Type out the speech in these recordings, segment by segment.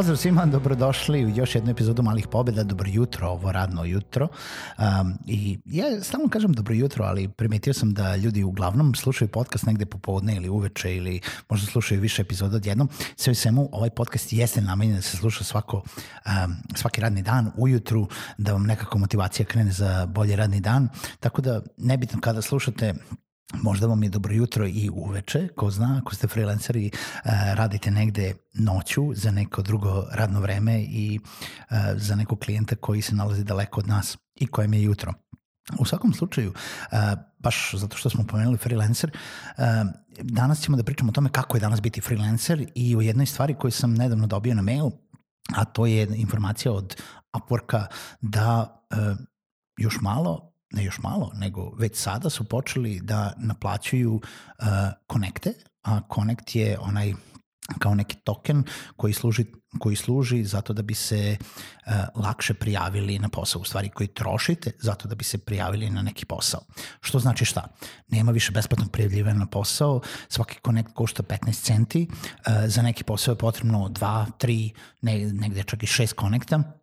Pozdrav svima, dobrodošli u još jednu epizodu Malih pobjeda, dobro jutro, ovo radno jutro. Um, I ja stalno kažem dobro jutro, ali primetio sam da ljudi uglavnom slušaju podcast negde popodne ili uveče ili možda slušaju više epizoda odjednom. Sve svemu, ovaj podcast jeste namenjen da se sluša svako, um, svaki radni dan ujutru, da vam nekako motivacija krene za bolji radni dan. Tako da nebitno kada slušate Možda vam je dobro jutro i uveče, ko zna, ako ste freelanceri, eh, radite negde noću za neko drugo radno vreme i eh, za nekog klijenta koji se nalazi daleko od nas i kojem je jutro. U svakom slučaju, eh, baš zato što smo pomenuli freelancer, danas ćemo da pričamo o tome kako je danas biti freelancer i o jednoj stvari koju sam nedavno dobio na mail, a to je informacija od Upworka da još malo ne još malo, nego već sada su počeli da naplaćuju uh, konekte, a Connect je onaj kao neki token koji služi, koji služi zato da bi se uh, lakše prijavili na posao, u stvari koji trošite zato da bi se prijavili na neki posao. Što znači šta? Nema više besplatnog prijavljivanja na posao, svaki Connect košta 15 centi, uh, za neki posao je potrebno 2, 3, ne, negde čak i 6 konekta,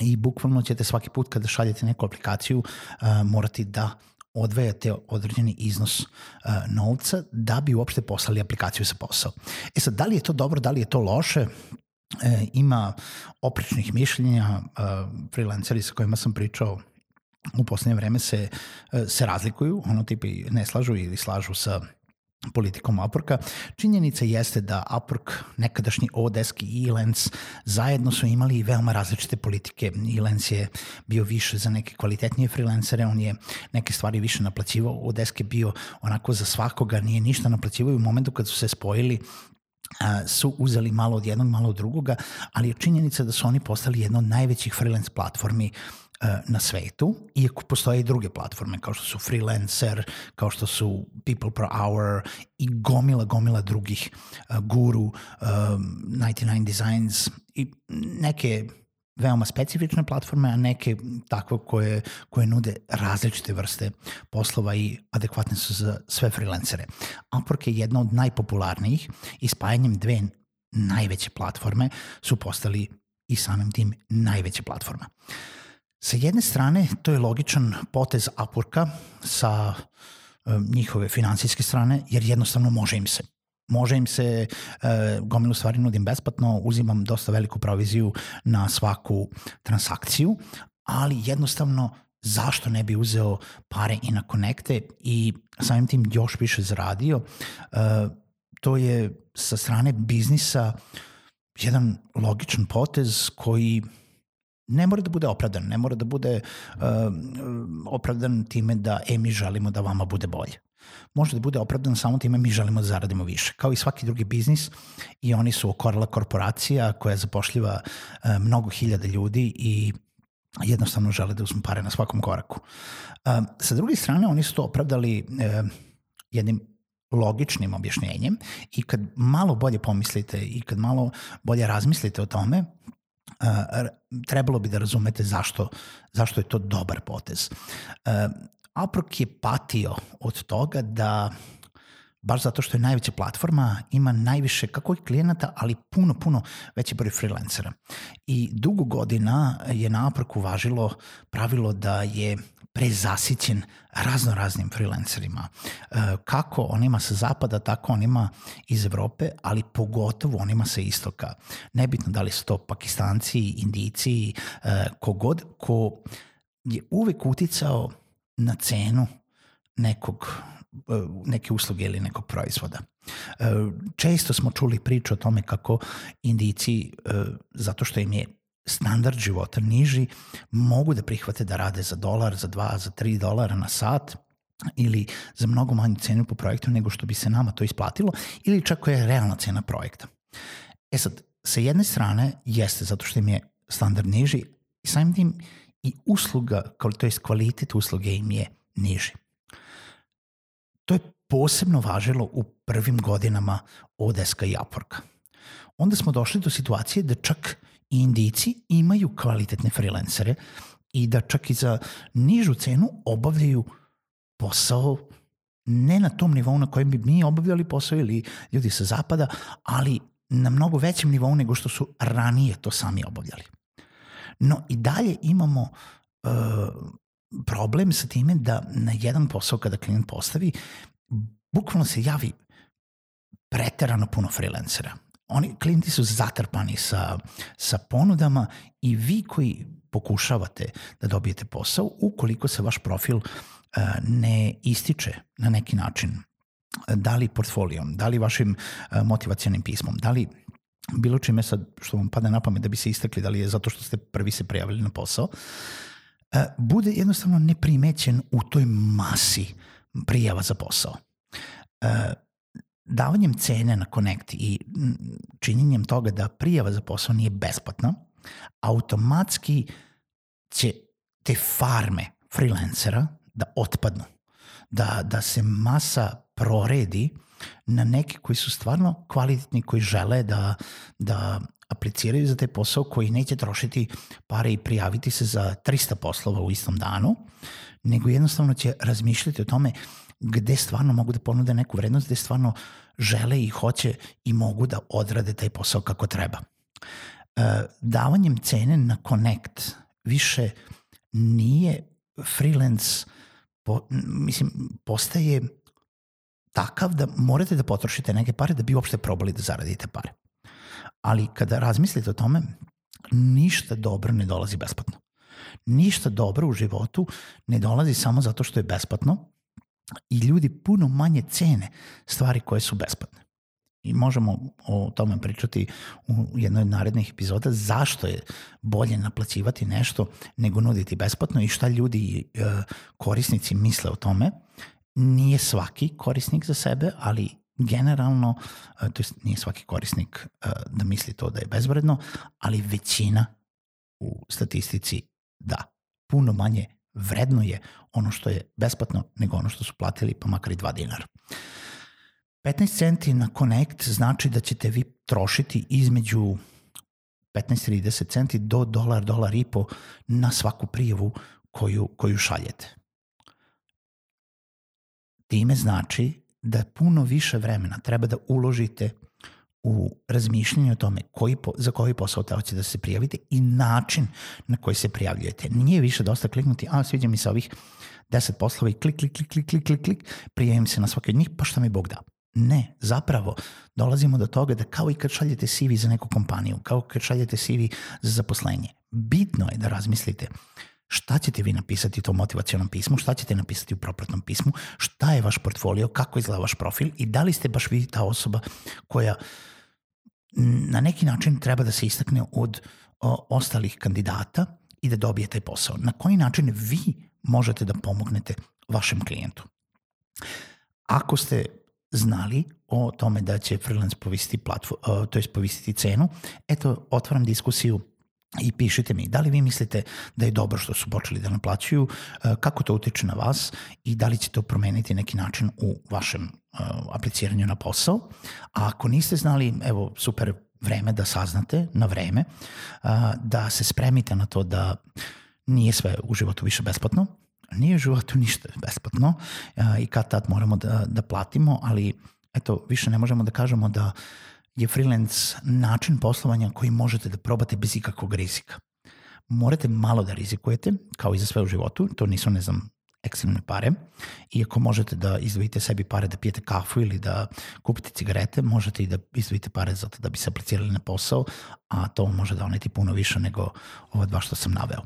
i bukvalno ćete svaki put kada šaljete neku aplikaciju uh, morati da odvajate određeni iznos uh, novca da bi uopšte poslali aplikaciju sa posao. E sad, da li je to dobro, da li je to loše? E, ima opričnih mišljenja, uh, freelanceri sa kojima sam pričao u poslednje vreme se, uh, se razlikuju, ono tipi ne slažu ili slažu sa politikom Upworka. Činjenica jeste da Upwork, nekadašnji Odesk i Elance zajedno su imali veoma različite politike. Elance je bio više za neke kvalitetnije freelancere, on je neke stvari više naplaćivao, Odesk je bio onako za svakoga, nije ništa naplaćivao u momentu kad su se spojili su uzeli malo od jednog, malo od drugoga, ali je činjenica da su oni postali jedna od najvećih freelance platformi na svetu, iako postoje i druge platforme kao što su Freelancer, kao što su People Per Hour i gomila, gomila drugih, uh, Guru, um, 99 Designs i neke veoma specifične platforme, a neke takve koje, koje nude različite vrste poslova i adekvatne su za sve freelancere. Upwork je jedna od najpopularnijih i spajanjem dve najveće platforme su postali i samim tim najveće platforma. Uh, Sa jedne strane, to je logičan potez Upworka sa um, njihove finansijske strane, jer jednostavno može im se. Može im se, uh, gomilu stvari nudim besplatno, uzimam dosta veliku proviziju na svaku transakciju, ali jednostavno zašto ne bi uzeo pare i na konekte i samim tim još više zaradio. Uh, to je sa strane biznisa jedan logičan potez koji ne mora da bude opravdan, ne mora da bude uh, opravdan time da e, mi želimo da vama bude bolje. Može da bude opravdan samo time mi želimo da zaradimo više. Kao i svaki drugi biznis i oni su okorala korporacija koja zapošljiva uh, mnogo hiljada ljudi i jednostavno žele da uzmu pare na svakom koraku. Uh, sa druge strane, oni su to opravdali uh, jednim logičnim objašnjenjem i kad malo bolje pomislite i kad malo bolje razmislite o tome, trebalo bi da razumete zašto, zašto je to dobar potez. Aprok je patio od toga da baš zato što je najveća platforma, ima najviše kako i klijenata, ali puno, puno veći broj freelancera. I dugo godina je na Aproku važilo pravilo da je prezasićen razno raznim freelancerima. E, kako onima sa zapada, tako onima iz Evrope, ali pogotovo onima sa istoka. Nebitno da li su to pakistanci, indijci, e, kogod, ko je uvek uticao na cenu nekog neke usluge ili nekog proizvoda. Često smo čuli priču o tome kako indici, zato što im je standard života niži, mogu da prihvate da rade za dolar, za dva, za tri dolara na sat, ili za mnogo manju cenu po projektu nego što bi se nama to isplatilo ili čak koja je realna cena projekta. E sad, sa jedne strane jeste zato što im je standard niži i samim tim i usluga, to je kvalitet usluge im je niži. To je posebno važilo u prvim godinama Odeska i Upworka. Onda smo došli do situacije da čak i indici imaju kvalitetne freelancere i da čak i za nižu cenu obavljaju posao ne na tom nivou na kojem bi mi obavljali posao ili ljudi sa zapada, ali na mnogo većem nivou nego što su ranije to sami obavljali. No i dalje imamo uh, problem sa time da na jedan posao kada klijent postavi, bukvalno se javi preterano puno freelancera. Oni, klijenti su zatrpani sa, sa ponudama i vi koji pokušavate da dobijete posao, ukoliko se vaš profil uh, ne ističe na neki način, da li portfolijom, da li vašim motivacijanim pismom, da li bilo čime sad što vam pada na pamet da bi se istakli, da li je zato što ste prvi se prijavili na posao, bude jednostavno neprimećen u toj masi prijava za posao. Davanjem cene na Connect i činjenjem toga da prijava za posao nije besplatna, automatski će te farme freelancera da otpadnu, da, da se masa proredi na neke koji su stvarno kvalitetni, koji žele da, da apliciraju za taj posao, koji neće trošiti pare i prijaviti se za 300 poslova u istom danu, nego jednostavno će razmišljati o tome gde stvarno mogu da ponude neku vrednost, gde stvarno žele i hoće i mogu da odrade taj posao kako treba. E, davanjem cene na Connect više nije freelance po, mislim, postaje takav da morate da potrošite neke pare da bi uopšte probali da zaradite pare. Ali kada razmislite o tome, ništa dobro ne dolazi besplatno. Ništa dobro u životu ne dolazi samo zato što je besplatno i ljudi puno manje cene stvari koje su besplatne. I možemo o tome pričati u jednoj od narednih epizoda zašto je bolje naplaćivati nešto nego nuditi besplatno i šta ljudi e, korisnici misle o tome. Nije svaki korisnik za sebe, ali generalno, e, to jest nije svaki korisnik e, da misli to da je bezvredno, ali većina u statistici da. Puno manje vredno je ono što je besplatno nego ono što su platili pa makar i 2 dinara. 15 centi na Connect znači da ćete vi trošiti između 15-30 centi do dolar, dolar i po na svaku prijavu koju, koju šaljete. Time znači da puno više vremena treba da uložite u razmišljanju o tome koji po, za koji posao hoćete da se prijavite i način na koji se prijavljujete. Nije više dosta kliknuti, a sviđa mi se ovih 10 poslova i klik, klik, klik, klik, klik, klik, klik, prijavim se na svaki od njih, pa šta mi Bog da. Ne, zapravo dolazimo do toga da kao i kad šaljete CV za neku kompaniju, kao kad šaljete CV za zaposlenje, bitno je da razmislite šta ćete vi napisati u tom motivacijalnom pismu, šta ćete napisati u propratnom pismu, šta je vaš portfolio, kako izgleda vaš profil? I da li ste baš vi ta osoba koja na neki način treba da se istakne od o, ostalih kandidata i da dobije taj posao. Na koji način vi možete da pomognete vašem klijentu. Ako ste znali o tome da će freelance povisiti platform, to povisiti cenu, eto, otvaram diskusiju i pišite mi da li vi mislite da je dobro što su počeli da naplaćuju, e, kako to utiče na vas i da li će to promeniti neki način u vašem uh, apliciranju na posao. A ako niste znali, evo, super vreme da saznate na vreme, uh, da se spremite na to da nije sve u životu više besplatno, nije u životu ništa besplatno i kad tad moramo da, da platimo, ali eto, više ne možemo da kažemo da je freelance način poslovanja koji možete da probate bez ikakvog rizika. Morate malo da rizikujete, kao i za sve u životu, to nisu, ne znam, ekstremne pare. Iako možete da izdvojite sebi pare da pijete kafu ili da kupite cigarete, možete i da izdvojite pare zato da bi se aplicirali na posao, a to može da oneti puno više nego ova dva što sam naveo.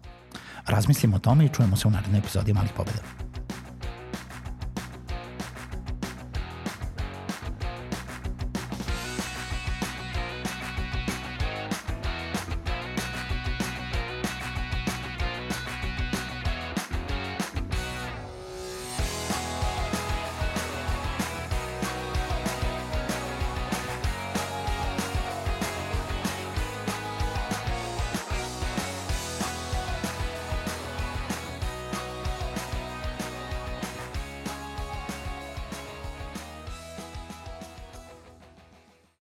Razmislimo o tome i čujemo se u narednoj epizodi Malih pobeda.